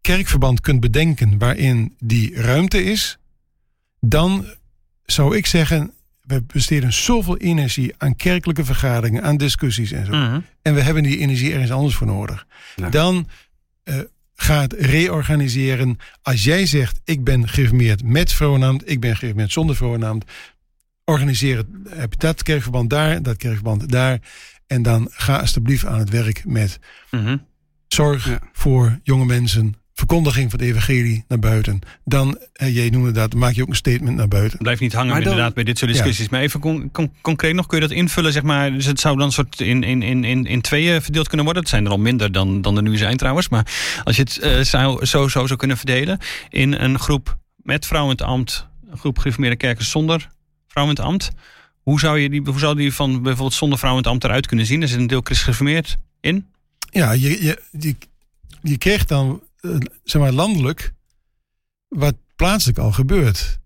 kerkverband kunt bedenken waarin die ruimte is, dan zou ik zeggen, we besteden zoveel energie aan kerkelijke vergaderingen, aan discussies en zo. Mhm. En we hebben die energie ergens anders voor nodig. Ja. Dan eh ga het reorganiseren. Als jij zegt, ik ben geïnformeerd met vrouwennaamd, ik ben geïnformeerd zonder vrouwennaamd. Organiseer het, heb je dat kerkverband daar, dat kerkverband daar. En dan ga alsjeblieft aan het werk met Mhm. zorg Ja. voor jonge mensen. Verkondiging van het evangelie naar buiten. Dan, eh, jij noemde dat, maak je ook een statement naar buiten. Blijf niet hangen dan- inderdaad bij dit soort discussies. Maar even con- con- concreet nog, kun je dat invullen? Zeg maar, dus het zou dan soort in, in, in, in, in tweeën verdeeld kunnen worden. Het zijn er al minder dan, dan er nu zijn trouwens. Maar als je het eh, zou, zo, zo zou kunnen verdelen. In een groep met vrouwen in het ambt. Een groep gereformeerde kerken zonder vrouwen in het ambt. Hoe zou, je die, hoe zou die van bijvoorbeeld zonder vrouwen in het ambt eruit kunnen zien? Er zit een deel christen gereformeerd in. Ja, je, je, je, je krijgt dan, eh, zeg maar, landelijk wat plaatselijk al gebeurt.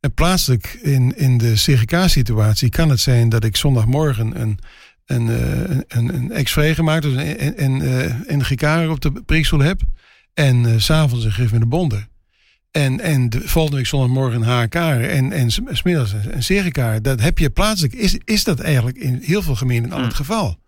En plaatselijk in, in de CGK-situatie kan het zijn dat ik zondagmorgen een, een, eh, een, een, een ex-vrijgemaakt, dus een, een, eh, op de preekstoel heb. En s s'avonds een gif met de bonden. En, en de volgende week zondagmorgen HK en, en smiddags een CGK. Dat heb je plaatselijk. Is, is dat eigenlijk in heel veel gemeenten al het Hmm. geval?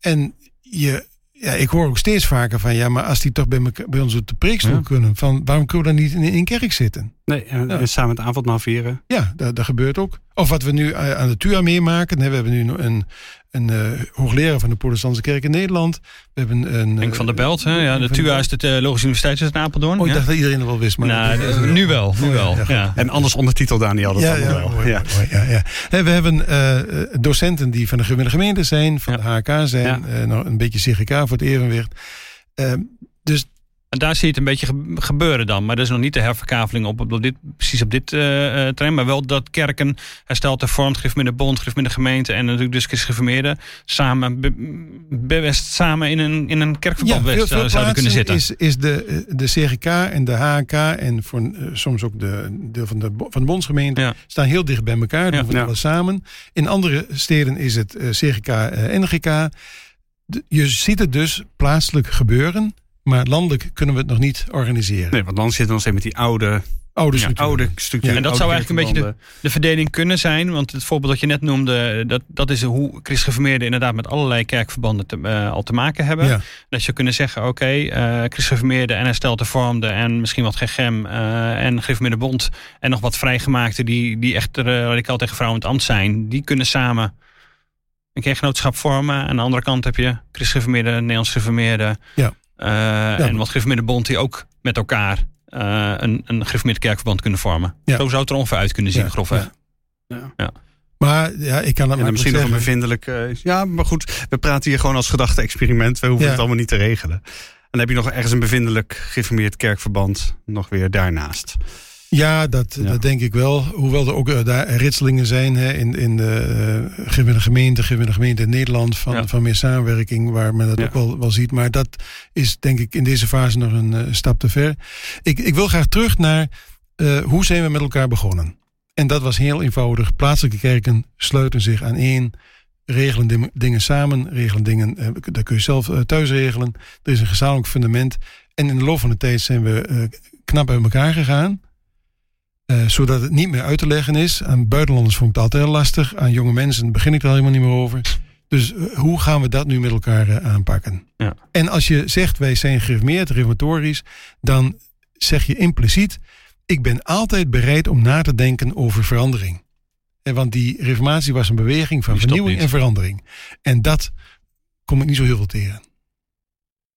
En je, ja, ik hoor ook steeds vaker van ja, maar als die toch bij, meka- bij ons op de preekstoel Ja. kunnen, van waarom kunnen we dan niet in een kerk zitten? Nee, en, en samen het avondmaal vieren. Ja, dat, dat gebeurt ook. Of wat we nu eh, aan de TUA meemaken. We hebben nu een, een eh, hoogleraar van de Protestantse Kerk in Nederland. We hebben een. Denk eh, van de Belt. Hè? Ja, de TUA is de Theologische Universiteit is in Apeldoorn. Oh, ik ja? dacht dat iedereen het wel wist. Maar nou, dat- nu wel. Nu Oh, ja, wel. ja, Ja. En anders ondertitel Daniel, dat ja, ja, wel. mooi, ja. mooi, ja, We hebben docenten die van de gemeente gemeente zijn, van Ja. de HK zijn, Ja. eh, nog een beetje CGK voor het evenwicht. Dus En daar zie je het een beetje ge- gebeuren dan. Maar dat is nog niet de herverkaveling op, op dit, precies op dit eh eh, terrein. Maar wel dat kerken hersteld hervormd, geeft met de bond, geeft met de gemeente en natuurlijk dus gereformeerden samen, be- best samen in een, in een kerkverband best, zou- zouden kunnen zitten. Is, is de, de CGK en de HK en voor, eh, soms ook de deel van de, van de bondsgemeente Ja. staan heel dicht bij elkaar. Doen Ja. we Ja. alles samen. In andere steden is het eh, CGK en NGK. De- Je ziet het dus plaatselijk gebeuren, maar landelijk kunnen we het nog niet organiseren. Nee, want dan zitten we nog steeds met die oude, Oude Ja, structuur. oude. Ja, en dat oude zou eigenlijk een beetje kerkverbanden. De verdeling kunnen zijn, want het voorbeeld dat je net noemde, dat, dat is hoe christgeformeerden inderdaad met allerlei kerkverbanden te, eh, al te maken hebben. Ja. Dat je kunnen zeggen, oké, eh christgeformeerden en hersteld hervormde en misschien wat GGM eh en gereformeerde bond en nog wat vrijgemaakten die, die echt eh, radicaal tegen vrouwen in het ambt zijn, die kunnen samen een kerkgenootschap vormen. Aan de andere kant heb je christgeformeerde, Nederlands gereformeerde Ja. Eh, en wat gereformeerde bond die ook met elkaar eh, een, een gereformeerd kerkverband kunnen vormen. Ja. Zo zou het er ongeveer uit kunnen zien, Ja, grofweg. Ja. Maar ja, ik kan dat En maar misschien nog een bevindelijk... eh, ja, maar goed, we praten hier gewoon als gedachte-experiment. We hoeven Ja. het allemaal niet te regelen. En dan heb je nog ergens een bevindelijk geïnformeerd kerkverband nog weer daarnaast. Ja, dat, Ja. dat denk ik wel. Hoewel er ook eh, daar ritselingen zijn hè, in, in de uh, gemeente gemeente, in Nederland van, Ja. van meer samenwerking, waar men dat Ja. ook wel, wel ziet. Maar dat is denk ik in deze fase nog een eh, stap te ver. Ik, ik wil graag terug naar hoe zijn we met elkaar begonnen. En dat was heel eenvoudig. Plaatselijke kerken sluiten zich aan één. Regelen dingen samen, regelen dingen, dat kun je zelf thuis regelen. Er is een gezamenlijk fundament. En in de loop van de tijd zijn we knap uit elkaar gegaan. Eh, zodat het niet meer uit te leggen is. Aan buitenlanders vond ik het altijd heel lastig. Aan jonge mensen begin ik er helemaal niet meer over. Dus eh, hoe gaan we dat nu met elkaar eh, aanpakken? Ja. En als je zegt wij zijn gereformeerd, reformatorisch, dan zeg je impliciet: ik ben altijd bereid om na te denken over verandering. En want die reformatie was een beweging van Die vernieuwing niet. en verandering. En dat kom ik niet zo heel veel tegen.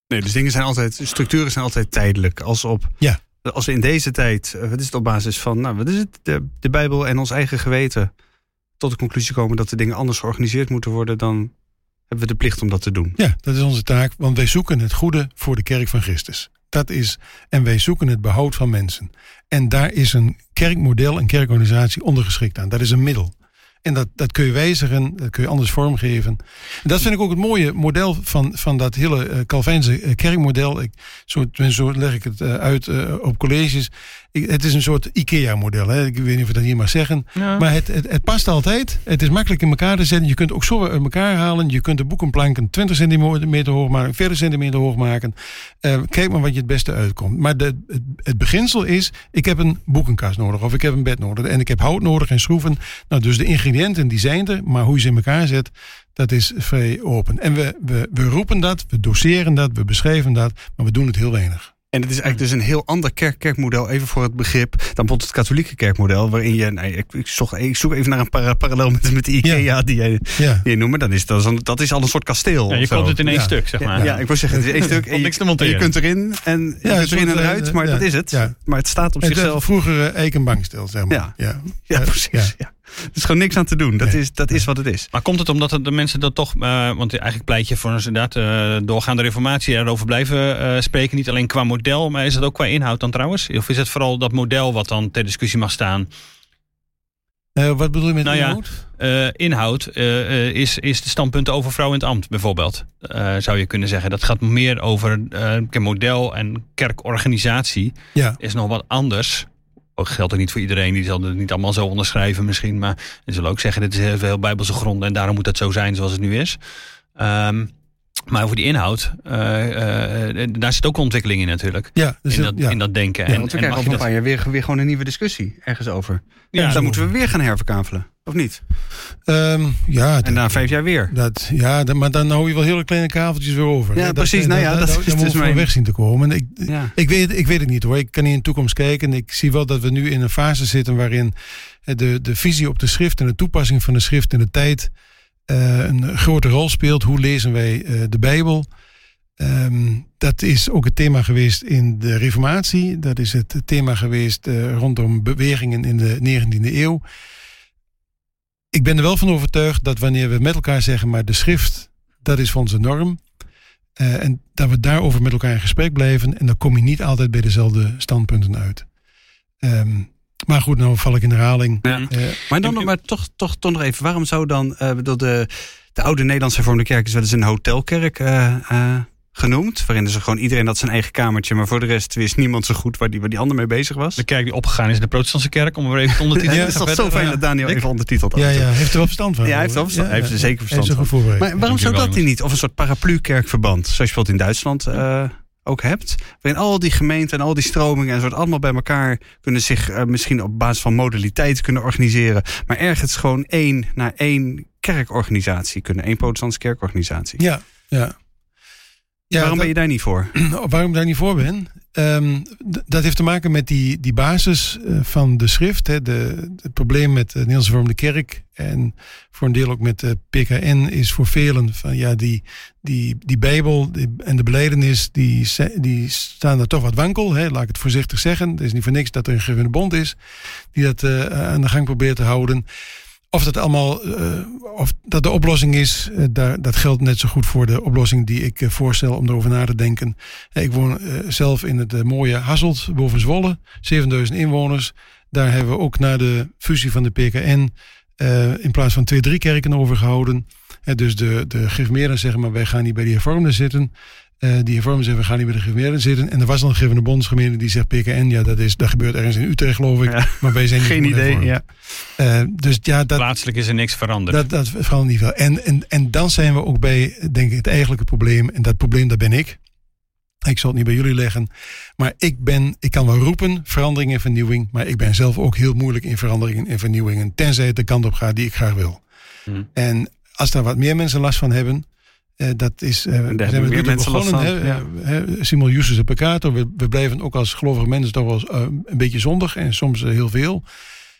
Nee, dus dingen zijn altijd, structuren zijn altijd tijdelijk. Als, op, Ja. Als we in deze tijd, eh, wat is het op basis van, nou, wat is het, de, Bijbel en ons eigen geweten, tot de conclusie komen dat de dingen anders georganiseerd moeten worden, dan hebben we de plicht om dat te doen. Ja, dat is onze taak, want wij zoeken het goede voor de kerk van Christus. Dat is, en wij zoeken het behoud van mensen. En daar is een kerkmodel, een kerkorganisatie ondergeschikt aan. Dat is een middel. En dat, dat kun je wijzigen, dat kun je anders vormgeven. En dat vind ik ook het mooie model van, van dat hele uh, Calvijnse uh, kerkmodel. Ik, zo, zo leg ik het uh, uit op colleges. Ik, het is een soort IKEA-model. Ik weet niet of ik dat hier mag zeggen. Ja. Maar het, het, het, past altijd. Het is makkelijk in elkaar te zetten. Je kunt ook zo uit elkaar halen. Je kunt de boekenplanken 20 centimeter hoog maken, 40 centimeter hoog maken. kijk maar wat je het beste uitkomt. Maar de, het, het beginsel is, ik heb een boekenkast nodig. Of ik heb een bed nodig. En ik heb hout nodig en schroeven. Nou, dus de ingrediënten ingrediënten die zijn er, maar hoe je ze in elkaar zet, dat is vrij open. En we, we, we roepen dat, we doseren dat, we beschrijven dat, maar we doen het heel weinig. En het is eigenlijk dus een heel ander kerk kerkmodel, even voor het begrip, dan bijvoorbeeld het katholieke kerkmodel, waarin je, nee, ik, ik, zoek, ik zoek even naar een para, parallel met, met de IKEA ja. die je, ja. die je noemt. Dat is, dat, is, dat is al een soort kasteel. Ja, je komt het in één ja. stuk, zeg maar. Ja, ik wil zeggen, het is één stuk. En je, niks te monteren. je kunt erin en je kunt erin en eruit, maar dat is het. Maar het staat op het zichzelf. Vroeger eikenbankstel, zeg maar. Ja, ja. precies. Ja. Er is gewoon niks aan te doen. Dat, is, dat is wat het is. Maar komt het omdat de mensen dat toch... Uh, want eigenlijk pleit je voor inderdaad uh, doorgaande reformatie erover blijven uh, spreken. Niet alleen qua model, maar is het ook qua inhoud dan trouwens? Of is het vooral dat model wat dan ter discussie mag staan? wat bedoel je met nou inhoud? Ja, inhoud is, is de standpunt over vrouw in het ambt bijvoorbeeld. zou je kunnen zeggen. Dat gaat meer over model en kerkorganisatie. Ja. Is nog wat anders geldt ook niet voor iedereen. Die zal het niet allemaal zo onderschrijven misschien. Maar ze zullen ook zeggen, dit is heel veel bijbelse grond. En daarom moet het zo zijn zoals het nu is. Um, maar over die inhoud, uh, uh, daar zit ook ontwikkeling in natuurlijk. Ja, dus in, dat, ja. in dat denken. Ja, en, want we krijgen over een paar jaar weer, weer gewoon een nieuwe discussie ergens over. Ja, dan moeten we weer gaan herverkavelen, of niet? Um, ja. En na vijf jaar weer. Dat, ja, dat, maar dan hou je wel hele kleine kaveltjes weer over. Ja, dat, precies. nou ja, dat, dat, dat, is dus mijn... weg zien te komen. Ik, ja. ik, weet, ik weet het niet hoor. Ik kan niet in de toekomst kijken. Ik zie wel dat we nu in een fase zitten waarin de, de visie op de schrift en de toepassing van de schrift in de tijd uh, een grote rol speelt. Hoe lezen wij uh, de Bijbel? Um, dat is ook het thema geweest in de Reformatie. Dat is het thema geweest uh, rondom bewegingen in de 19e eeuw. Ik ben er wel van overtuigd dat wanneer we met elkaar zeggen, maar de schrift, dat is onze norm. En dat we daarover met elkaar in gesprek blijven. En dan kom je niet altijd bij dezelfde standpunten uit. Um, maar goed, nou val ik in herhaling. Ja. Uh, maar dan nog, maar toch, toch, toch nog even, waarom zou dan uh, de, de oude Nederlandse hervormde kerk is wel eens een hotelkerk uh, genoemd. Waarin ze gewoon iedereen had zijn eigen kamertje. Maar voor de rest wist niemand zo goed waar die, waar die ander mee bezig was. De kerk die opgegaan is de protestantse kerk. Om er even onder te ja, Het is toch zo fijn dat Daniel even ondertiteld had. Ja, ja, heeft er wel verstand van. Ja, hij heeft, wel verstand, hij heeft er zeker verstand van. Maar waarom zou dat niet? Of een soort paraplu-kerkverband. Zoals je bijvoorbeeld in Duitsland uh, ook hebt. Waarin al die gemeenten en al die stromingen en soort allemaal bij elkaar kunnen zich uh, misschien op basis van modaliteit kunnen organiseren. Maar ergens gewoon één naar één kerkorganisatie kunnen. één protestantse kerkorganisatie. Ja, ja. Ja, waarom ben je daar niet voor? Waarom ik daar niet voor ben? Um, dat heeft te maken met die, die basis uh, van de schrift. Hè. De, het probleem met de Nederlandse Vormde Kerk en voor een deel ook met de PKN is voor velen van ja, die, die, die Bijbel en de beleidenis die, die staan er toch wat wankel. Hè. Laat ik het voorzichtig zeggen. Het is niet voor niks dat er een gewone bond is die dat uh, aan de gang probeert te houden. Of dat allemaal, uh, of dat de oplossing is, uh, daar, dat geldt net zo goed voor de oplossing die ik uh, voorstel om erover na te denken. Ik woon zelf in het mooie Hasselt boven Zwolle, 7000 inwoners. Daar hebben we ook na de fusie van de PKN in plaats van twee, drie kerken overgehouden. dus de, de gereformeerden zeggen maar, wij gaan niet bij die hervormden zitten. Uh, die hervormen zeggen, we gaan niet bij de gereformeerden zitten. En er was dan een gevende bondsgemeente die zegt PKN. Ja, dat, is, dat gebeurt ergens in Utrecht, geloof ik. Ja. Maar wij zijn niet Geen idee, ja. Uh, dus ja, dat, Plaatselijk is er niks veranderd. Dat, dat verandert niet veel. En, en, en dan zijn we ook bij, denk ik, het eigenlijke probleem. En dat probleem, dat ben ik. Ik zal het niet bij jullie leggen. Maar ik ben, ik kan wel roepen, verandering en vernieuwing. Maar ik ben zelf ook heel moeilijk in veranderingen en vernieuwingen. Tenzij het de kant op gaat die ik graag wil. Hmm. En als daar wat meer mensen last van hebben uh, dat is, uh, we zijn we mensen begonnen. Hè, ja. uh, Simon Justus Peccato. We, we blijven ook als gelovige mensen toch wel een beetje zondig en soms heel veel.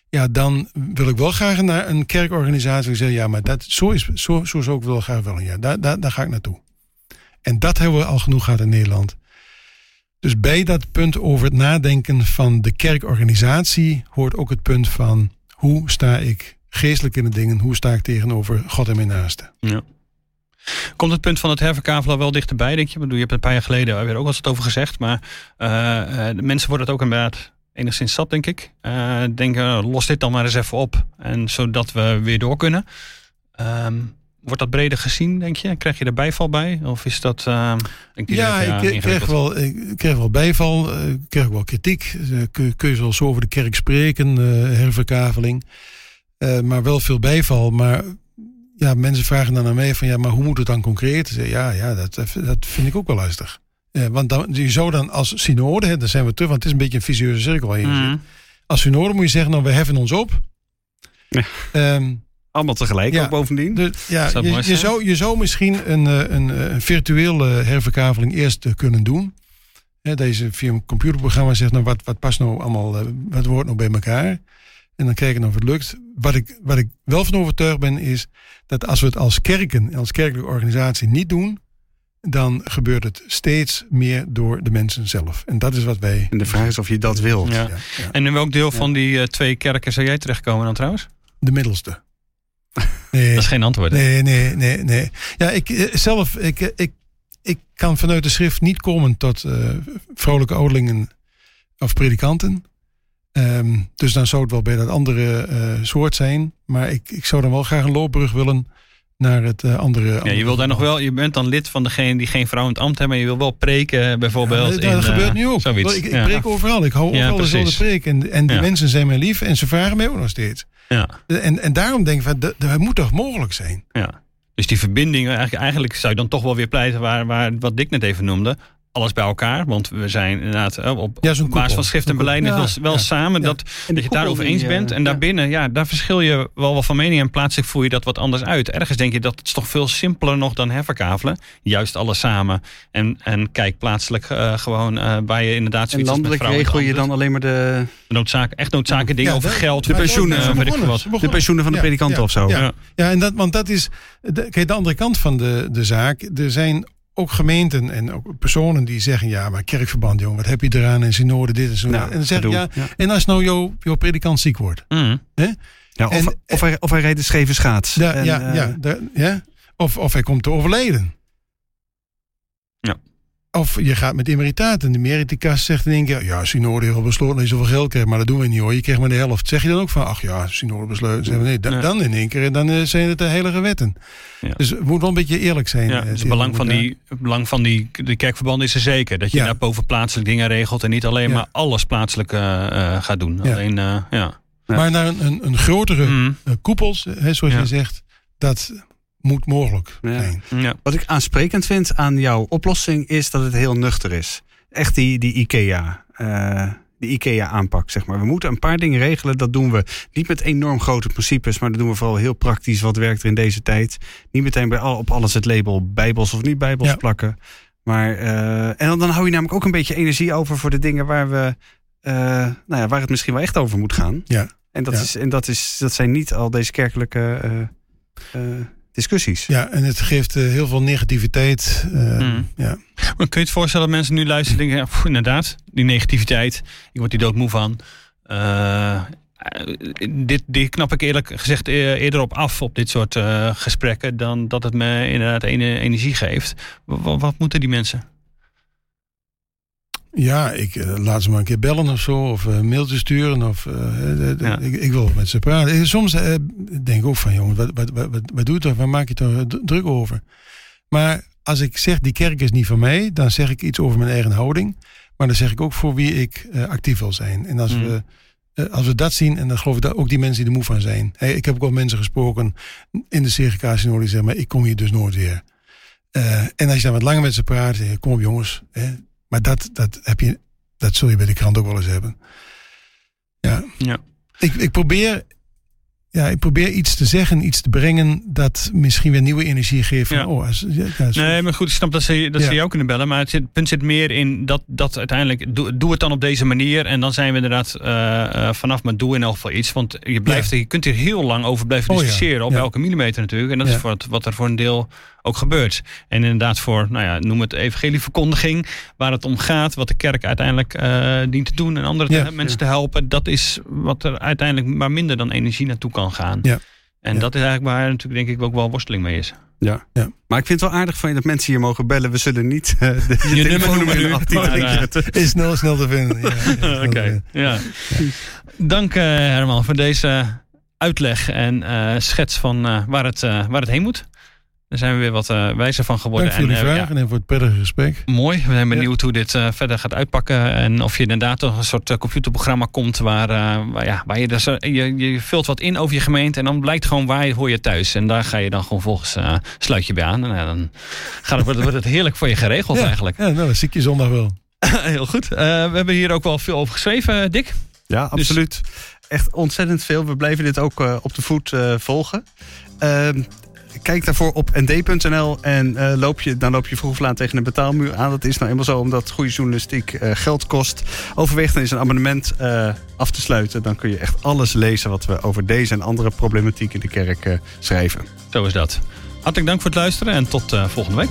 Ja, dan wil ik wel graag naar een kerkorganisatie die zegt: ja, maar dat, zo, is, zo, zo zou ik wel graag willen. Ja, daar, daar, daar ga ik naartoe. En dat hebben we al genoeg gehad in Nederland. Dus bij dat punt over het nadenken van de kerkorganisatie hoort ook het punt van hoe sta ik geestelijk in de dingen, hoe sta ik tegenover God en mijn naasten. Ja. Komt het punt van het herverkavelen wel dichterbij, denk je? Je hebt een paar jaar geleden weer ook het over gezegd. Maar uh, uh, de mensen worden het ook inderdaad enigszins zat, denk ik. Uh, denk, los dit dan maar eens even op. En zodat we weer door kunnen. Ehm, wordt dat breder gezien, denk je? Krijg je er bijval bij? Of is dat. Uh, denk ja, ik, ik krijg wel, ik krijg wel bijval. Ik krijg wel kritiek. Kun, kun je wel zo over de kerk spreken, herverkaveling. maar wel veel bijval. Maar ja, mensen vragen dan aan mij van ja, maar hoe moet het dan concreet? Ja, ja dat, dat vind ik ook wel lastig. Want dan, je zou dan als synode, hè, daar zijn we terug, want het is een beetje een visueuze cirkel je mm. zit. Als synode moet je zeggen, nou we heffen ons op. Ja. Um, Allemaal tegelijk ja, ook bovendien. De, ja, je, je, zou, je zou misschien een, eh, een, eh, een virtuele herverkaveling eerst kunnen doen. je via een computerprogramma zegt, nou wat, wat past nou allemaal, eh, wat wordt nou bij elkaar? En dan kijken of het lukt. Wat ik, wat ik wel van overtuigd ben, is dat als we het als kerken, als kerkelijke organisatie niet doen, dan gebeurt het steeds meer door de mensen zelf. En dat is wat wij. En de vraag is of je dat wil. Ja. En in welk deel van die uh, twee kerken zou jij terechtkomen dan trouwens? De middelste. Nee, dat is geen antwoord. Nee, nee, nee, nee. Ja, ik eh, zelf, ik, eh, ik, ik kan vanuit de schrift niet komen tot uh, vrolijke ouderlingen of predikanten. Um, dus dan zou het wel bij dat andere uh, soort zijn. Maar ik, ik zou dan wel graag een loopbrug willen naar het uh, andere. Ja, je wil daar nog wel. Je bent dan lid van degene die geen vrouw in het ambt hebben. Maar je wil wel preken, bijvoorbeeld. Ja, dat, gebeurt nu ook. Zoiets. Ik, ik preek overal. Ik hou overal dezelfde preek. En, en die mensen zijn mij lief en ze vragen mij ook nog steeds. Ja. En, en daarom denk ik van, dat, dat moet toch mogelijk zijn. Ja. Dus die verbinding, eigenlijk, eigenlijk zou je dan toch wel weer pleiten waar, waar wat Dick net even noemde alles bij elkaar. Want we zijn inderdaad eh, op, ja, basis van schrift en beleid wel, wel samen dat, dat je het daarover eens bent. En daarbinnen, ja, daar verschil je wel wat van mening en plaatselijk voer je dat wat anders uit. Ergens denk je dat het is toch veel simpeler nog dan herverkavelen. Juist alles samen. En, en kijk plaatselijk uh, gewoon uh, waar je inderdaad zoiets En landelijk regel je dan alleen maar de... Noodzaken, echt noodzakelijke dingen over geld. De pensioenen, de pensioenen van de predikanten of zo. Ja, ja. en dat, want dat is... De, kijk, de andere kant van de, de zaak. Er zijn ook gemeenten en ook personen die zeggen: ja, maar kerkverband, jongen, wat heb je eraan? En synode, dit en zo. Nou, en dan zeg ik ja, En als nou jouw, jouw predikant ziek wordt, mm. hè? Ja, of, en, of, hij, of hij rijdt de scheve schaats. Da, en, ja, uh, ja, da, ja. Of, of hij komt te overleden. Ja. Of je gaat met emeritaat en de meriticas zegt in één keer... ja, Synode heeft al besloten dat je zoveel geld krijgt... maar dat doen we niet hoor, je krijgt maar de helft. Zeg je dan ook van, ach ja, Synode besloten. Zeggen nee, dan, dan in één keer, dan uh, zijn het de heilige wetten. Ja. Dus het moet wel een beetje eerlijk zijn. Ja, dus het belang van, die, belang van die de kerkverbanden is er zeker. Dat je ja. daar boven plaatselijk dingen regelt... en niet alleen maar alles plaatselijk uh, gaat doen. Alleen, ja. Maar naar een, een, een grotere mm. koepels, hè, zoals je zegt... dat moet mogelijk zijn. Ja. Wat ik aansprekend vind aan jouw oplossing is dat het heel nuchter is. Echt die, die IKEA. Uh, die IKEA-aanpak, zeg maar. We moeten een paar dingen regelen. Dat doen we niet met enorm grote principes, maar dat doen we vooral heel praktisch. Wat werkt er in deze tijd? Niet meteen bij al, op alles het label bijbels of niet bijbels ja. plakken. Maar, uh, en dan, dan hou je namelijk ook een beetje energie over voor de dingen waar we, uh, nou ja, waar het misschien wel echt over moet gaan. Ja. En dat, ja. is, en dat, is, dat zijn niet al deze kerkelijke discussies. Ja, en het geeft uh, heel veel negativiteit. Uh, mm. ja. Maar kun je het voorstellen dat mensen nu luisteren en denken... Ja, pff, inderdaad, die negativiteit, ik word die doodmoe van. Uh, dit, dit knap ik eerlijk gezegd eerder op af op dit soort gesprekken... dan dat het me inderdaad energie geeft. Wat moeten die mensen? Ja, ik uh, laat ze maar een keer bellen of zo. Of uh, mailtje sturen. Of, uh, ja. ik, ik, wil met ze praten. Soms denk ik ook van, jongen, wat, wat, wat, wat doe je toch? Waar maak je toch druk over? Maar als ik zeg, die kerk is niet van mij. Dan zeg ik iets over mijn eigen houding. Maar dan zeg ik ook voor wie ik actief wil zijn. En als, mm. we, als we dat zien, en dan geloof ik dat ook die mensen die er moe van zijn. Hey, ik heb ook wel mensen gesproken in de CGK die zeggen, maar ik kom hier dus nooit weer. en als je dan wat langer met ze praat, zeg je, kom op jongens, hè, maar dat, dat, heb je, dat zul je bij de krant ook wel eens hebben. Ja. ja. Ik, ik, probeer, ja, ik probeer iets te zeggen, iets te brengen dat misschien weer nieuwe energie geeft. Van, ja. oh, als, ja, nee, maar goed, ik snap dat ze, dat ze jou kunnen bellen. Maar het, zit, het punt zit meer in dat, dat uiteindelijk, doe, doe het dan op deze manier. En dan zijn we inderdaad uh, uh, vanaf, maar doe in elk geval iets. Want je, blijft, je kunt hier heel lang over blijven discussiëren. Oh, op elke millimeter natuurlijk. En dat is wat er voor een deel ook gebeurt. En inderdaad voor, nou ja, noem het evangelieverkondiging, waar het om gaat, wat de kerk uiteindelijk uh, dient te doen en andere ja, mensen ja. te helpen, dat is wat er uiteindelijk maar minder dan energie naartoe kan gaan. Ja. En dat is eigenlijk waar natuurlijk denk ik ook wel worsteling mee is. Ja. Ja. Maar ik vind het wel aardig van je dat mensen hier mogen bellen. We zullen niet eh, de Je nummer eh, zetten. Is snel, snel te vinden. Oké, ja. Dank eh, Herman voor deze uitleg en eh, schets van eh, waar, het, eh, waar het heen moet. Daar zijn we weer wat eh, wijzer van geworden. Dank voor jullie En, eh, vragen en voor het prettige gesprek. Mooi. We zijn benieuwd hoe dit eh, verder gaat uitpakken. En of je inderdaad toch een soort eh, computerprogramma komt waar, eh, waar, ja, waar je, dus, je, je vult wat in over je gemeente. En dan blijkt gewoon waar je, hoor je thuis. En daar ga je dan gewoon volgens eh, sluit je bij aan. En eh, dan gaat het, wordt wordt het heerlijk voor je geregeld Ja. eigenlijk. Ja, nou, dan zie ik je zondag wel. Heel goed. Eh, we hebben hier ook wel veel over geschreven, Dick. Ja, absoluut. Echt ontzettend veel. We blijven dit ook eh, op de voet eh, volgen. Ehm, kijk daarvoor op nd.nl en eh, loop je, dan loop je vroeg of laat tegen een betaalmuur aan. Dat is nou eenmaal zo omdat goede journalistiek eh, geld kost. Overweeg dan eens een abonnement eh, af te sluiten. Dan kun je echt alles lezen wat we over deze en andere problematiek in de kerk schrijven. Zo is dat. Hartelijk dank voor het luisteren en tot volgende week.